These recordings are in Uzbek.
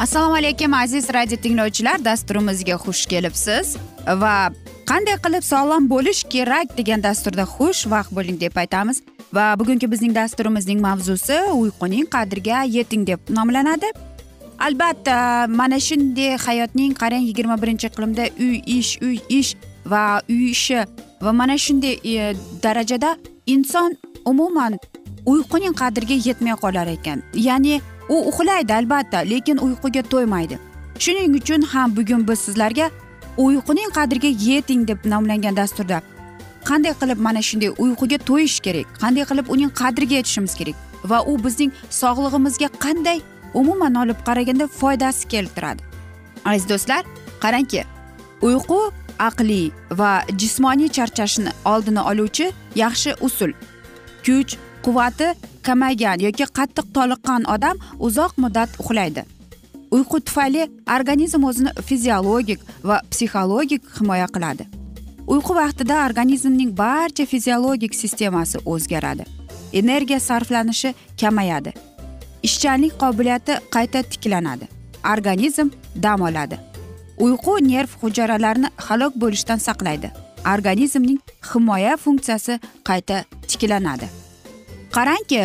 assalomu alaykum aziz radio tinglovchilar dasturimizga xush kelibsiz. Va qanday qilib sog'lom bo'lish kerak degan dasturda xush vaqt bo'ling deb aytamiz. Va bugungi bizning dasturimizning mavzusi uyquning qadriga yeting deb nomlanadi. Albatta mana shunday hayotning qarang yigirma birinchi iqlimda uy ish uy ish va uy ishi va mana shunday e, darajada inson umuman uyquning qadriga yetmay qolar ekan. Ya'ni u uxlaydi albatta lekin uyquga to'ymaydi. Shuning uchun ham bugun biz sizlarga uyquning qadriga yeting deb nomlangan dasturda qanday qilib mana shunday uyquga to'yish kerak qanday qilib uning qadriga yetishimiz kerak va u bizning sog'lig'imizga qanday umuman olib qaraganda foydasi keltiradi. Aziz do'stlar qarangki uyqu aqliy va jismoniy charchashni oldini oluvchi yaxshi usul kuch quvvati kamaygan yoki qattiq toliqqan odam uzoq muddat uxlaydi. Uyqu tufayli organizm o'zini fiziologik va psixologik himoya qiladi. Uyqu vaqtida organizmning barcha fiziologik sistemasi o'zgaradi. Energiya sarflanishi kamayadi. Ishchanlik qobiliyati qayta tiklanadi. Organizm dam oladi. Uyqu nerv hujayralarini halok bo'lishdan saqlaydi. Organizmning himoya funksiyasi qayta tiklanadi. Qarangki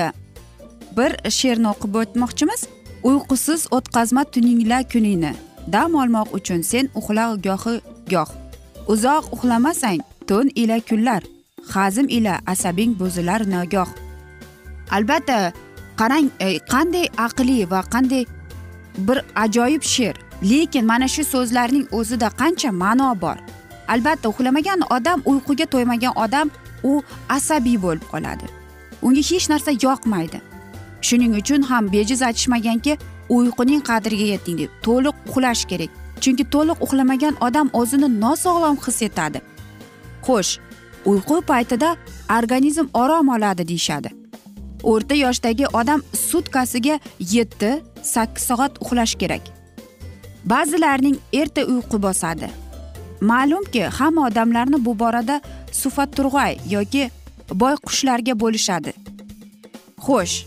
bir she'rni o'qib o'tmoqchimiz uyqusiz o'tkazma tuningla kuningni dam olmoq uchun sen uxla gohi goh. Uzoq uxlamasang tun ila kunlar hazm ila asabing buzilar nogoh. Albatta qarang e, qanday aqliy va qanday bir ajoyib she'r lekin mana shu so'zlarning o'zida qancha ma'no bor. Albatta uxlamagan odam uyquga to'ymagan odam u asabiy bo'lib qoladi. Unga hech narsa yoqmaydi. Shuning uchun ham bejiz aytishmaganki uyquning qadriga yeting deb to'liq uxlash kerak. Chunki to'liq uxlamagan odam o'zini nosog'lom his etadi. Xo'sh uyqu paytida organizm orom oladi deyishadi. O'rta yoshdagi odam sutkasiga yetti sakkiz soat uxlash kerak. Ba'zilarning erta uyqu bosadi. Ma'lumki hamma odamlarni bu borada sufaturg'ay yoki boy qushlarga bo'lishadi. Xo'sh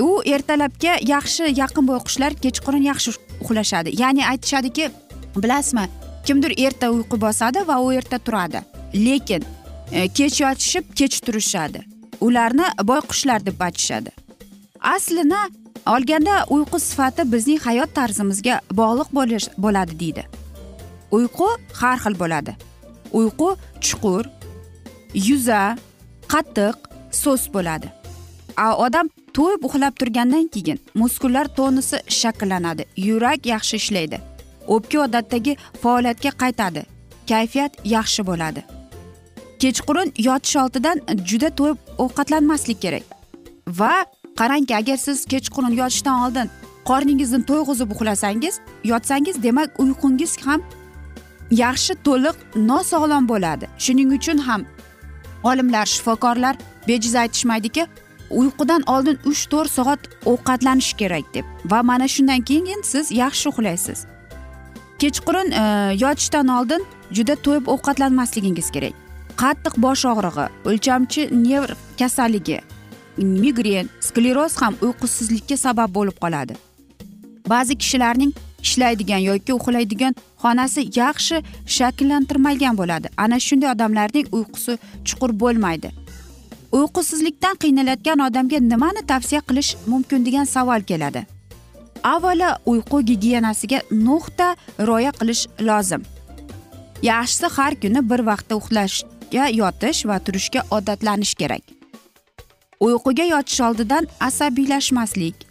u ertalabga yaxshi yaqin boy qushlar kechqurun yaxshi uxlashadi. Ya'ni aytishadiki bilasizmi kimdir erta uyqu bosadi va u erta turadi. Lekin e, kech yotishib kech turishadi. Ularni boy qushlar deb aytishadi. Aslini olganda uyqu sifati bizning hayot tarzimizga bog'liq bo'lish bo'ladi deydi. Uyqu har xil bo'ladi. Uyqu chuqur yuza qattiq so'z bo'ladi. Odam to'yib uxlab turgandan keyin muskullar tonusi shakllanadi yurak yaxshi ishlaydi. O'pka odatdagi faoliyatga qaytadi kayfiyat yaxshi bo'ladi. Kechqurun yotish oldidan juda to'yib ovqatlanmaslik kerak. Va qarangki agar siz kechqurun yotishdan oldin qorningizni to'yg'izib uxlasangiz yotsangiz demak uyqungiz ham yaxshi to'liq nosog'lom bo'ladi. Shuning uchun ham olimlar shifokorlar bejiz aytishmaydiki uyqudan oldin uch to'rt soat ovqatlanish kerak deb. Va mana shundan keyin siz yaxshi uxlaysiz. Kechqurun e, yotishdan oldin juda to'yib ovqatlanmasligingiz kerak. Qattiq bosh og'rig'i o'lchamchi nerv kasalligi migren skleroz ham uyqusizlikka sabab bo'lib qoladi. Ba'zi kishilarning ishlaydigan yoki uxlaydigan xonasi yaxshi shakllantirilmagan bo'ladi. Ana shunday odamlarning uyqusi chuqur bo'lmaydi. Uyqusizlikdan qiynalayotgan odamga nimani tavsiya qilish mumkin degan savol keladi. Avvalo uyqu gigiyenasiga nuqta rioya qilish lozim. Yaxshisi har kuni bir vaqtda uxlashga yotish va turishga odatlanish kerak. Uyquga yotish oldidan asabiylashmaslik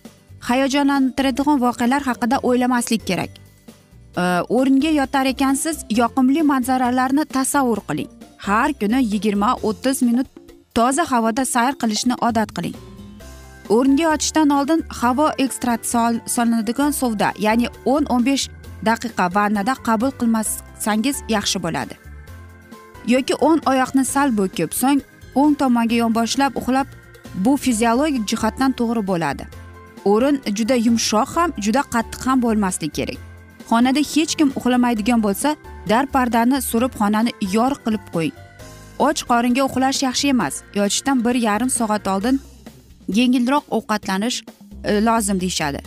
hayajonlantiradigan voqealar haqida o'ylamaslik kerak. O'ringa yotar ekansiz yoqimli manzaralarni tasavvur qiling. Har kuni yigirma o'ttiz minut toza havoda sayr qilishni odat qiling. O'ringa yotishdan oldin havo ekstrakt solinadigan suvda ya'ni o'n o'n besh daqiqa vannada qabul qilmasangiz yaxshi bo'ladi. Yoki o'ng oyoqni sal bo'kib so'ng o'ng tomonga yonboshlab uxlab bu fiziologik jihatdan to'g'ri bo'ladi. O'rin juda yumshoq ham juda qattiq ham bo'lmasligi kerak. Xonada hech kim uxlamaydigan bo'lsa dar pardani surib xonani yorug' qilib qo'ying och qoringa uxlash yaxshi emas yotishdan bir yarim soat oldin yengilroq ovqatlanish e, lozim deyishadi.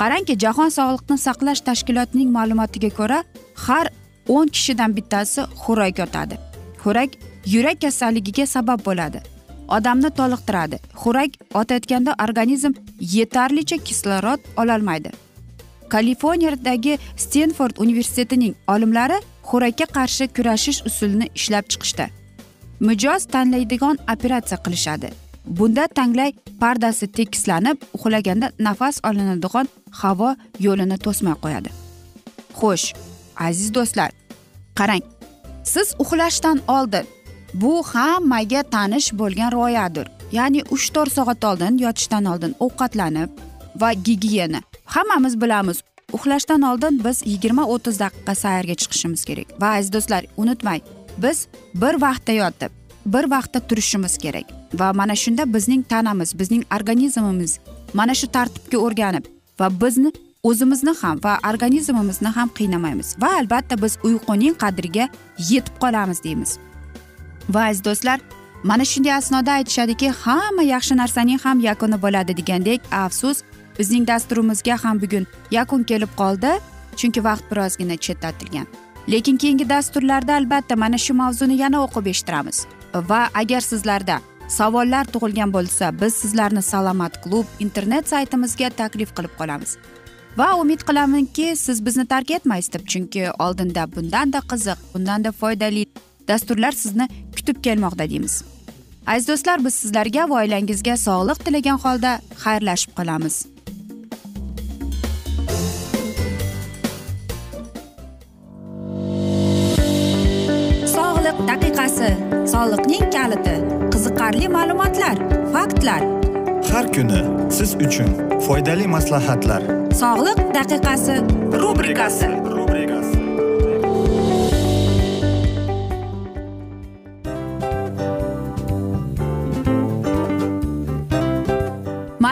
Qarangki jahon sog'liqni saqlash tashkilotining ma'lumotiga ko'ra har o'n kishidan bittasi xurak yotadi. Xurak yurak kasalligiga sabab bo'ladi. Odamni toliqtiradi. Xurak otayotganda organizm yetarlicha kislorod ololmaydi. Kaliforniyadagi stenford universitetining olimlari xurakka qarshi kurashish usulini ishlab chiqishdi. Mijoz tanlaydigan operatsiya qilishadi. Bunda tanglay pardasi tekislanib uxlaganda nafas olinadigan havo yo'lini to'smay qo'yadi. Xo'sh aziz do'stlar qarang siz uxlashdan oldin bu hammaga tanish bo'lgan rioyadir. Ya'ni uch to'rt soat oldin yotishdan oldin ovqatlanib va gigiyena. Hammamiz bilamiz uxlashdan oldin biz yigirma o'ttiz daqiqa sayrga chiqishimiz kerak. Va aziz do'stlar unutmang biz bir vaqtda yotib bir vaqtda turishimiz kerak. Va mana shunda bizning tanamiz bizning organizmimiz mana shu tartibga o'rganib va bizni o'zimizni ham va organizmimizni ham qiynamaymiz. Va albatta biz uyquning qadriga yetib qolamiz deymiz. Va aziz do'stlar mana shunday asnoda aytishadiki hamma yaxshi narsaning ham yakuni bo'ladi degandek afsus bizning dasturimizga ham bugun yakun kelib qoldi chunki vaqt birozgina chetlatilgan. Lekin keyingi dasturlarda albatta mana shu mavzuni yana o'qib eshittiramiz. Va agar sizlarda savollar tug'ilgan bo'lsa biz sizlarni salomat klub internet saytimizga taklif qilib qolamiz. Va umid qilamanki siz bizni tark etmaysiz deb chunki oldinda bundanda qiziq bundanda foydali dasturlar sizni kutib kelmoqda deymiz. Aziz do'stlar biz sizlarga va oilangizga sog'lik tilagan holda xayrlashib qolamiz. Sog'liq daqiqasi soliqning kaliti qiziqarli ma'lumotlar faktlar. Har kuni siz uchun foydali maslahatlar. Sog'liq daqiqasi rubrikasi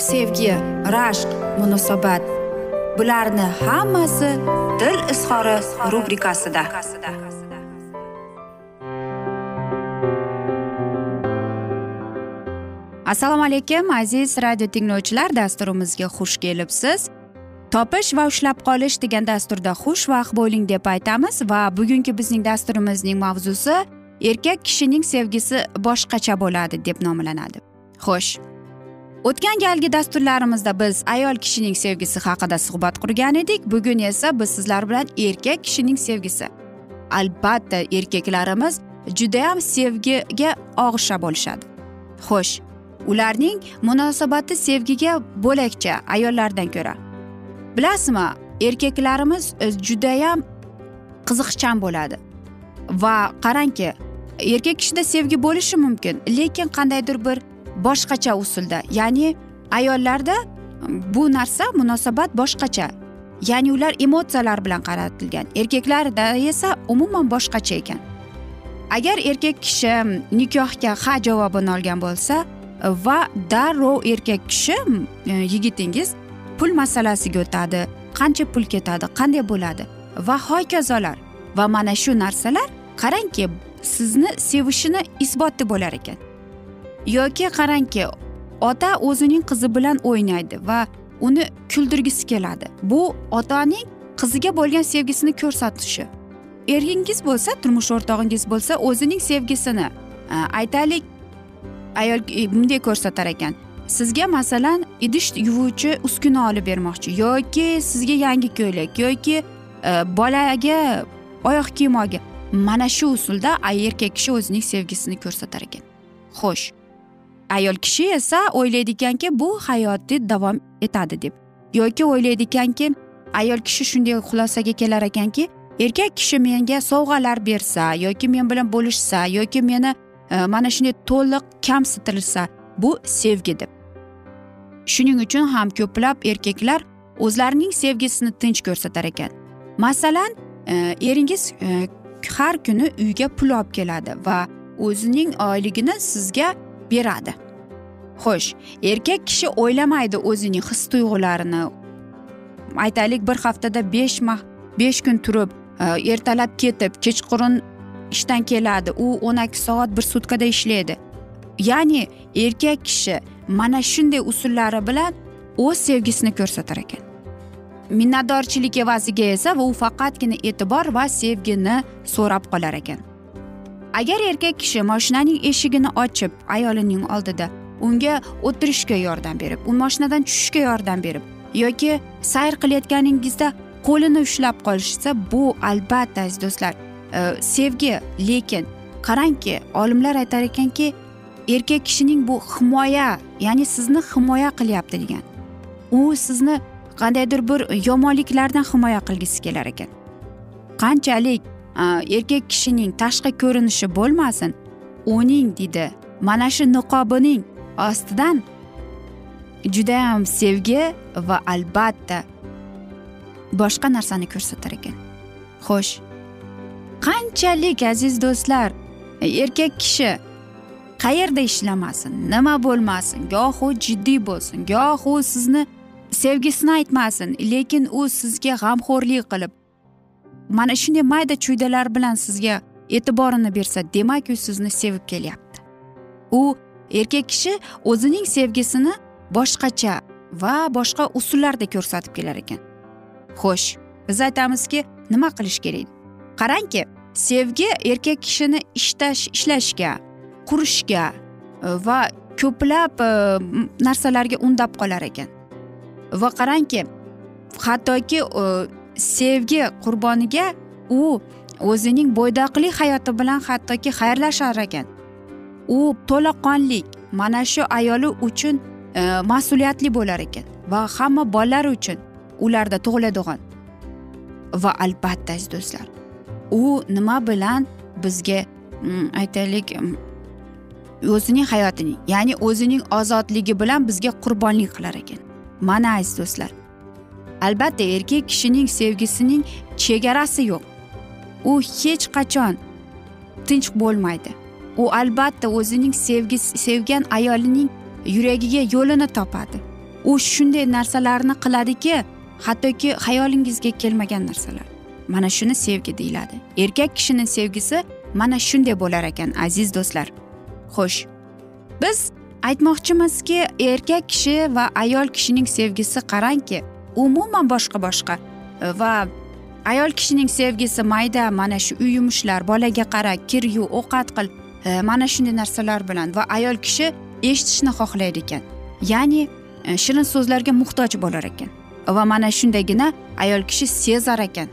sevgi rashq munosabat. Bularni hammasi dil izhori rubrikasida. Assalomu alaykum aziz radio tinglovchilar dasturimizga xush kelibsiz. Topish va ushlab qolish degan dasturda xushvaqt bo'ling deb aytamiz va bugungi bizning dasturimizning mavzusi erkak kishining sevgisi boshqacha bo'ladi deb nomlanadi. Xo'sh o'tgan galgi dasturlarimizda biz ayol kishining sevgisi haqida suhbat qurgan edik. Bugun esa biz sizlar bilan erkak kishining sevgisi. Albatta erkaklarimiz judayam sevgiga og'isha bo'lishadi. Xo'sh ularning munosabati sevgiga bo'lakcha ayollardan ko'ra. Bilasizmi erkaklarimiz judayam qiziqchan bo'ladi. Va qarangki erkak kishida sevgi bo'lishi mumkin lekin qandaydir bir boshqacha usulda. Ya'ni ayollarda bu narsa munosabat boshqacha. Ya'ni ular emotsiyalar bilan qaratilgan. Erkaklarda esa umuman boshqacha ekan. Agar erkak kishi nikohga ha javobini olgan bo'lsa va darrov erkak kishi e, yigitingiz pul masalasiga o'tadi. Qancha pul ketadi? Qanday bo'ladi? Va hokazolar. Va mana shu narsalar qarangki sizni sevishini isboti bo'lar ekan. Yoki qarangki ota o'zining qizi bilan o'ynaydi va uni kuldirgisi keladi. Bu otaning qiziga bo'lgan sevgisini ko'rsatishi. Eringiz bo'lsa turmush o'rtog'ingiz bo'lsa o'zining sevgisini e, aytaylik ayol e, bunday ko'rsatar ekan. Sizga masalan idish yuvuvchi uskuna olib bermoqchi yoki sizga yangi ko'ylak yoki e, bolaga oyoq kiyim olgan mana shu usulda erkak kishi o'zining sevgisini ko'rsatar ekan. Xo'sh. Ayol kishi esa o'ylaydi ekanki bu hayoti davom etadi deb. Yoki o'ylaydi ekanki ayol kishi shunday xulosaga kelar ekanki erkak kishi menga sovg'alar bersa yoki men bilan bo'lishsa yoki meni e, mana shunday to'liq kamsitilsa bu sevgi deb. Shuning uchun ham ko'plab erkaklar o'zlarining sevgisini tinch ko'rsatar ekan. Masalan e, eringiz e, har kuni uyga pul olib keladi va o'zining oyligini sizga beradi. Xo'sh erkak kishi o'ylamaydi o'zining his tuyg'ularini. Aytaylik bir haftada besh besh kun turib e, ertalab ketib kechqurun ishdan keladi. U o'n ikki soat bir sutkada ishlaydi. Ya'ni erkak kishi mana shunday usullari bilan o'z sevgisini ko'rsatar ekan. Minnatdorchilik evaziga esa u faqatgina e'tibor va sevgini so'rab qolar ekan. Agar erkak kishi moshinaning eshigini ochib ayolining oldida unga o'tirishga yordam berib u moshinadan tushishga yordam berib yoki sayr qilayotganingizda qo'lini ushlab qolishsa bu albatta aziz do'stlar e, sevgi. Lekin qarangki olimlar aytar ekanki erkak kishining bu himoya ya'ni sizni himoya qilyapti degan. U sizni qandaydir bir yomonliklardan himoya qilgisi kelar ekan. Qanchalik Э, erkak kishining tashqi ko'rinishi bo'lmasin uning deydi mana shu niqobining ostidan judayam sevgi va albatta boshqa narsani ko'rsatar ekan. Xo'sh. Qanchalik aziz do'stlar erkak kishi qayerda ishlamasin nima bo'lmasin gohu jiddiy bo'lsin gohu sizni sevgisini aytmasin lekin u sizga g'amxo'rlik qilib mana shunday mayda chuydalar bilan sizga e'tiborini bersa demak u sizni sevib kelyapti. U erkak kishi o'zining sevgisini boshqacha va boshqa usullarda ko'rsatib kelar ekan. Xo'sh biz aytamizki nima qilish kerak? Qarangki sevgi erkak kishini ishlash ishlashga qurishga e, va ko'plab e, narsalarga undab qolar ekan. Va qarangki hattoki e, sevgi qurboniga u o'zining bo'ydoqlik hayoti bilan hattoki xayrlashar ekan. U to'laqonlik mana shu ayoli uchun e, mas'uliyatli bo'lar ekan va hamma bolalar uchun ularda tug'iladigan. Va albatta aziz do'stlar u nima bilan bizga mm, aytaylik mm, o'zining hayotining ya'ni o'zining ozodligi bilan bizga qurbonlik qilar ekan. Mana aziz do'stlar albatta erkak kishining sevgisining chegarasi yo'q. U hech qachon tinch bo'lmaydi. U albatta o'zining sevgi sevgan ayolining yuragiga yo'lini topadi. U shunday narsalarni qiladiki hattoki xayolingizga kelmagan narsalar. Mana shuni sevgi deyiladi. Erkak kishining sevgisi mana shunday bo'lar ekan aziz do'stlar. Xo'sh biz aytmoqchimizki erkak kishi va ayol kishining sevgisi qarangki umuman boshqa boshqa. E, va ayol kishining sevgisi mayda mana shu uy yumushlar bolaga qara kir yuv ovqat qil e, mana shunday narsalar bilan va ayol kishi eshitishni xohlaydi ekan. Ya'ni e, shirin so'zlarga muhtoj bo'lar ekan. Va mana shundagina ayol kishi sezar ekan.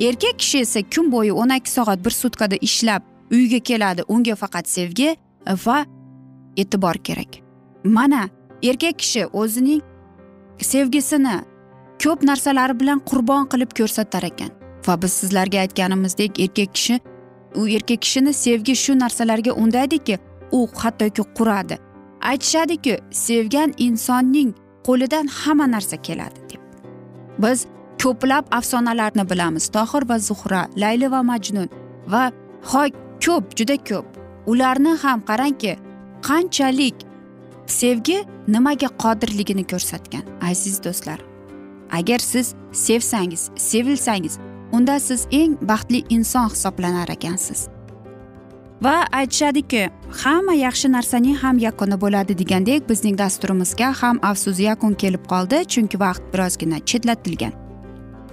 Erkak kishi esa kun bo'yi o'n ikki soat bir sutkada ishlab uyga keladi unga faqat sevgi va e'tibor kerak. Mana erkak kishi o'zining sevgisini ko'p narsalari bilan qurbon qilib ko'rsatar ekan. Va biz sizlarga aytganimizdek erkak kishi u erkak kishini sevgi shu narsalarga undaydiki u hattoki quradi. Aytishadiki sevgan insonning qo'lidan hamma narsa keladi deb. Biz ko'plab afsonalarni bilamiz. Tohir va zuhra layli va majnun va hoy ko'p juda ko'p. Ularni ham qarangki qanchalik sevgi nimaga qodirligini ko'rsatgan aziz do'stlar. Agar siz sevsangiz sevilsangiz unda siz eng baxtli inson hisoblanar ekansiz. Va aytishadiki hamma yaxshi narsaning ham yakuni bo'ladi degandek bizning dasturimizga ham afsus yakun kelib qoldi chunki vaqt birozgina chetlatilgan.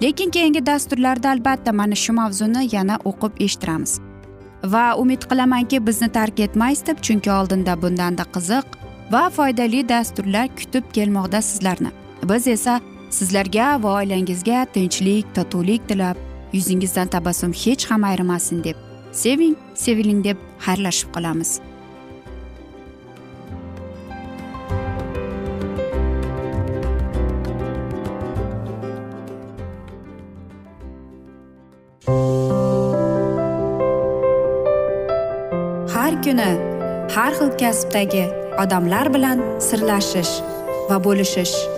Lekin keyingi dasturlarda albatta mana shu mavzuni yana o'qib eshittiramiz. Va umid qilamanki bizni tark etmaysiz deb chunki oldinda bundanda qiziq va foydali dasturlar kutib kelmoqda sizlarni. Biz esa sizlarga va oilangizga tinchlik totuvlik tilab yuzingizdan tabassum hech ham ayrimasin deb seving seviling deb xayrlashib qolamiz. Har kuni har xil kasbdagi odamlar bilan sirlashish va bo'lishish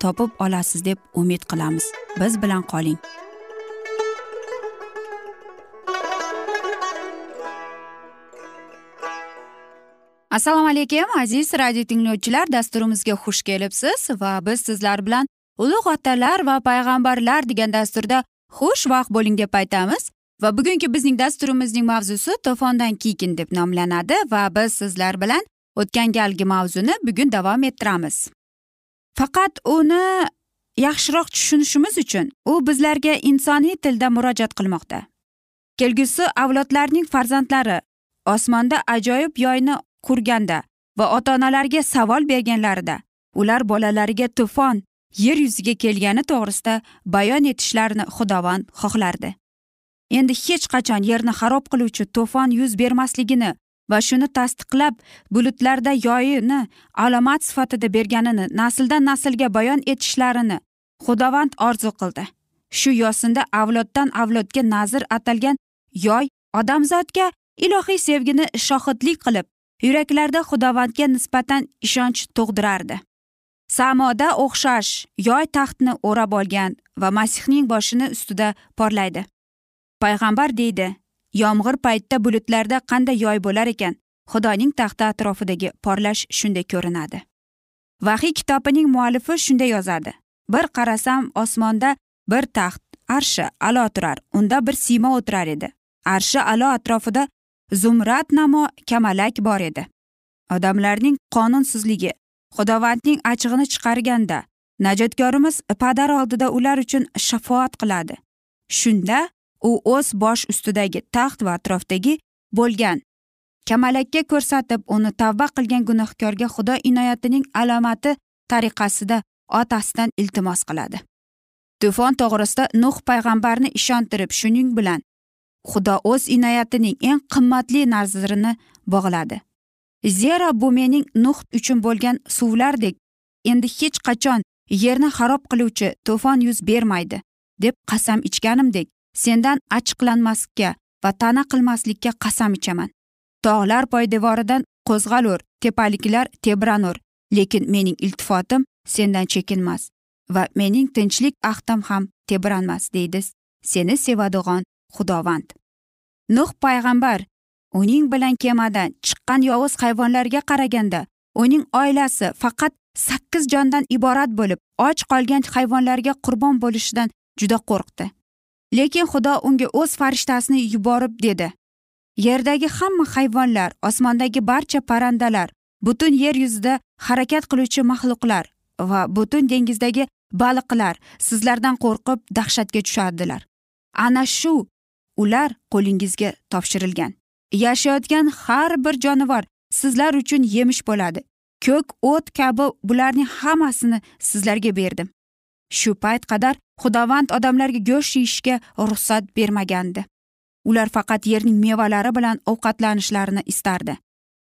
topib olasiz deb umid qilamiz. Biz bilan qoling. Assalomu alaykum aziz radio tinglovchilar dasturimizga xush kelibsiz va biz sizlar bilan ulug' otalar va payg'ambarlar degan dasturda xushvaqt bo'ling deb aytamiz. Va bugungi bizning dasturimizning mavzusi to'fondan keyin deb nomlanadi va biz sizlar bilan o'tgan galgi mavzuni bugun davom ettiramiz. Faqat uni yaxshiroq tushunishimiz uchun u bizlarga insoniy tilda murojaat qilmoqda. Kelgusi avlodlarning farzandlari osmonda ajoyib yoyni qurganda va ota onalarga savol berganlarida ular bolalariga tufon yer yuziga kelgani to'g'risida bayon etishlarini xudovand xohlardi. Endi hech qachon yerni xarob qiluvchi to'fon yuz bermasligini va shuni tasdiqlab bulutlarda yoyini alomat sifatida berganini nasldan naslga bayon etishlarini xudovand orzu qildi. Shu yo'sinda avloddan avlodga nazir atalgan yoy odamzodga ilohiy sevgini shohidlik qilib yuraklarda xudovandga nisbatan ishonch tug'dirardi. Samoda o'xshash yoy taxtni o'rab olgan va masihning boshini ustida porlaydi. Payg'ambar deydi yomg'ir paytida bulutlarda qanday yoy bo'lar ekan xudoning taxti atrofidagi porlash shunday ko'rinadi. Vahiy kitobining muallifi shunday yozadi. Bir qarasam osmonda bir taxt arshi alo turar unda bir siymo o'tirar edi. Arshi alo atrofida zumrad namo kamalak bor edi. Odamlarning qonunsizligi xudovandning achchig'ini chiqarganda najotkorimiz padar oldida ular uchun shafoat qiladi. Shunda u o'z bosh ustidagi taxt va atrofdagi bo'lgan. Kamalakka ko'rsatib uni tavba qilgan gunohkorga xudo inoyatining alomati tariqasida otasidan iltimos qiladi. Tufon to'g'risida nuh payg'ambarni ishontirib shuning bilan xudo o'z inoyatining eng qimmatli nazirini bog'ladi. Zero bu mening nuh uchun bo'lgan suvlardek endi hech qachon yerni xarob qiluvchi to'fon yuz bermaydi deb qasam ichganimdek sendan achchiqlanmaslikka va ta'na qilmaslikka qasam ichaman. Tog'lar poydevoridan qo'zg'alur tepaliklar tebranur lekin mening iltifotim sendan chekinmas va mening tinchlik ahdim ham tebranmas deydi seni sevadigan xudovand. Nuh payg'ambar uning bilan kemadan chiqqan yovuz hayvonlarga qaraganda uning oilasi faqat sakkiz jondan iborat bo'lib och qolgan hayvonlarga qurbon bo'lishidan juda qo'rqdi. Lekin xudo unga o'z farishtasini yuborib dedi. Yerdagi hamma hayvonlar osmondagi barcha parrandalar butun yer yuzida harakat qiluvchi maxluqlar va butun dengizdagi baliqlar sizlardan qo'rqib dahshatga tushadilar. Ana shu ular qo'lingizga topshirilgan. Yashayotgan har bir jonivor sizlar uchun yemish bo'ladi. Ko'k o't kabi bularning hammasini sizlarga berdim. Shu payt qadar xudovand odamlarga go'sht yeyishga ruxsat bermagandi. Ular faqat yerning mevalari bilan ovqatlanishlarini istardi.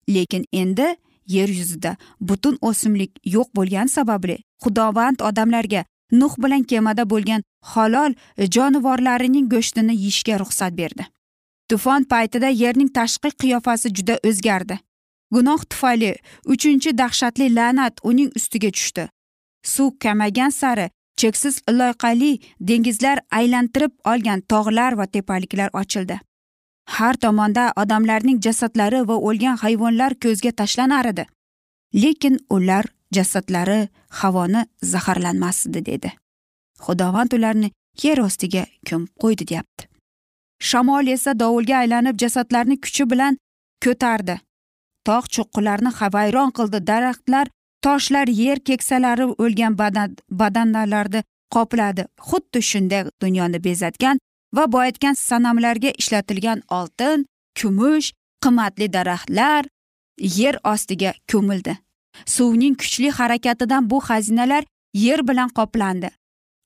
Lekin endi yer yuzida butun o'simlik yo'q bo'lgani sababli xudovand odamlarga nuh bilan kemada bo'lgan halol jonivorlarining go'shtini yeyishga ruxsat berdi. Tufon paytida yerning tashqi qiyofasi juda o'zgardi. Gunoh tufayli uchinchi dahshatli la'nat uning ustiga tushdi. Suv kamagan sari cheksiz loyqali dengizlar aylantirib olgan tog'lar va tepaliklar ochildi. Har tomonda odamlarning jasadlari va o'lgan hayvonlar ko'zga tashlanar edi. Lekin ular jasadlari havoni zaharlanmasdi dedi. Xudovand ularni yer ostiga ko'mib qo'ydi deyapti. Shamol esa dovulga aylanib jasadlarni kuchi bilan ko'tardi. Tog' cho'qqilarni vayron qildi. Daraxtlar toshlar yer keksalari o'lgan badanlarni qopladi. Xuddi shunday dunyoni bezatgan va boyitgan sanamlarga ishlatilgan oltin kumush qimmatli daraxtlar yer ostiga ko'mildi. Suvning kuchli harakatidan bu xazinalar yer bilan qoplandi.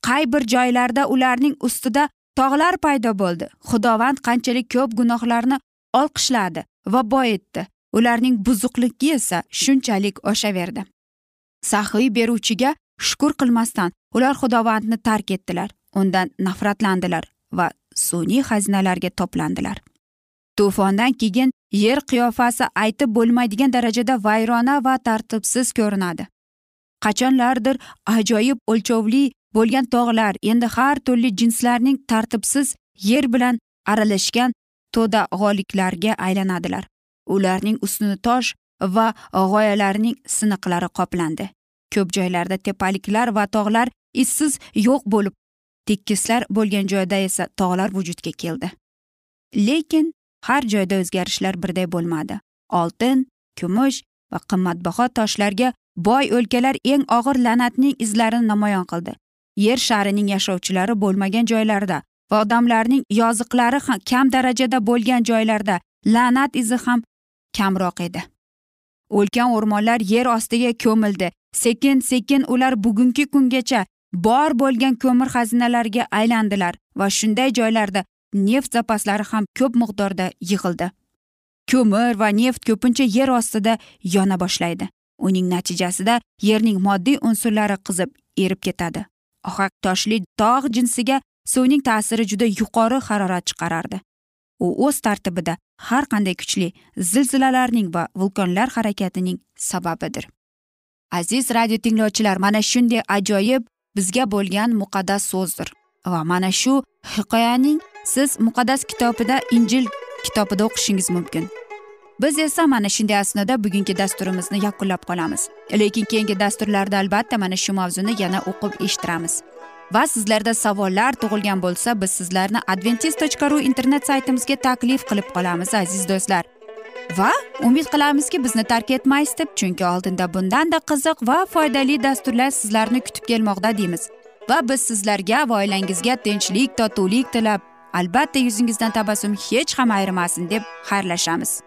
Qay bir joylarda ularning ustida tog'lar paydo bo'ldi? Xudovand qanchalik ko'p gunohlarni olqishladi va boyitdi. Ularning buzuqligi esa shunchalik oshaverdi. Saxiy beruvchiga shukur qilmasdan ular xudovandni tark etdilar undan nafratlandilar va sun'iy xazinalarga toplandilar. To'fondan keyin yer qiyofasi aytib bo'lmaydigan darajada vayrona va tartibsiz ko'rinadi. Qachonlardir ajoyib o'lchovli bo'lgan tog'lar endi har turli jinslarning tartibsiz yer bilan aralashgan to'da g'oliklarga aylanadilar. Ularning ustini tosh va g'oyalarning siniqlari qoplandi. Ko'p joylarda tepaliklar va tog'lar izsiz yo'q bo'lib tekislar bo'lgan joyda esa tog'lar vujudga keldi. Lekin har joyda o'zgarishlar birday bo'lmadi. Oltin kumush va qimmatbaho toshlarga boy o'lkalar eng og'ir la'natning izlarini namoyon qildi. Yer sharining yashovchilari bo'lmagan joylarda va odamlarning yoziqlari ham kam darajada bo'lgan joylarda la'nat izi ham kamroq edi. O'lkan o'rmonlar yer ostiga ko'mildi. Sekin sekin ular bugungi kungacha bor bo'lgan ko'mir xazinalariga aylandilar va shunday joylarda neft zapaslari ham ko'p miqdorda yig'ildi. Ko'mir va neft ko'pincha yer ostida yona boshlaydi. Uning natijasida yerning moddiy unsurlari qizib erib ketadi. Ohak toshli tog' jinsiga suvning ta'siri juda yuqori harorat chiqarardi. U o'z tartibida har qanday kuchli zilzilalarning va vulqonlar harakatining sababidir. Aziz radio tinglovchilar mana shunday ajoyib bizga bo'lgan muqaddas so'zdir. Va mana shu hikoyaning siz muqaddas kitobida injil kitobida o'qishingiz mumkin. Biz esa mana shunday asnoda bugungi dasturimizni yakunlab qolamiz. Lekin keyingi dasturlarda albatta mana shu mavzuni yana o'qib eshittiramiz. Va sizlarda savollar tug'ilgan bo'lsa biz sizlarni adventis tochka ru internet saytimizga taklif qilib qolamiz aziz do'stlar. Va umid qilamizki bizni tark etmaysiz deb chunki oldinda bundanda qiziq va foydali dasturlar sizlarni kutib kelmoqda deymiz. Va biz sizlarga va oilangizga tinchlik totuvlik tilab albatta yuzingizdan tabassum hech ham ayrimasin deb xayrlashamiz.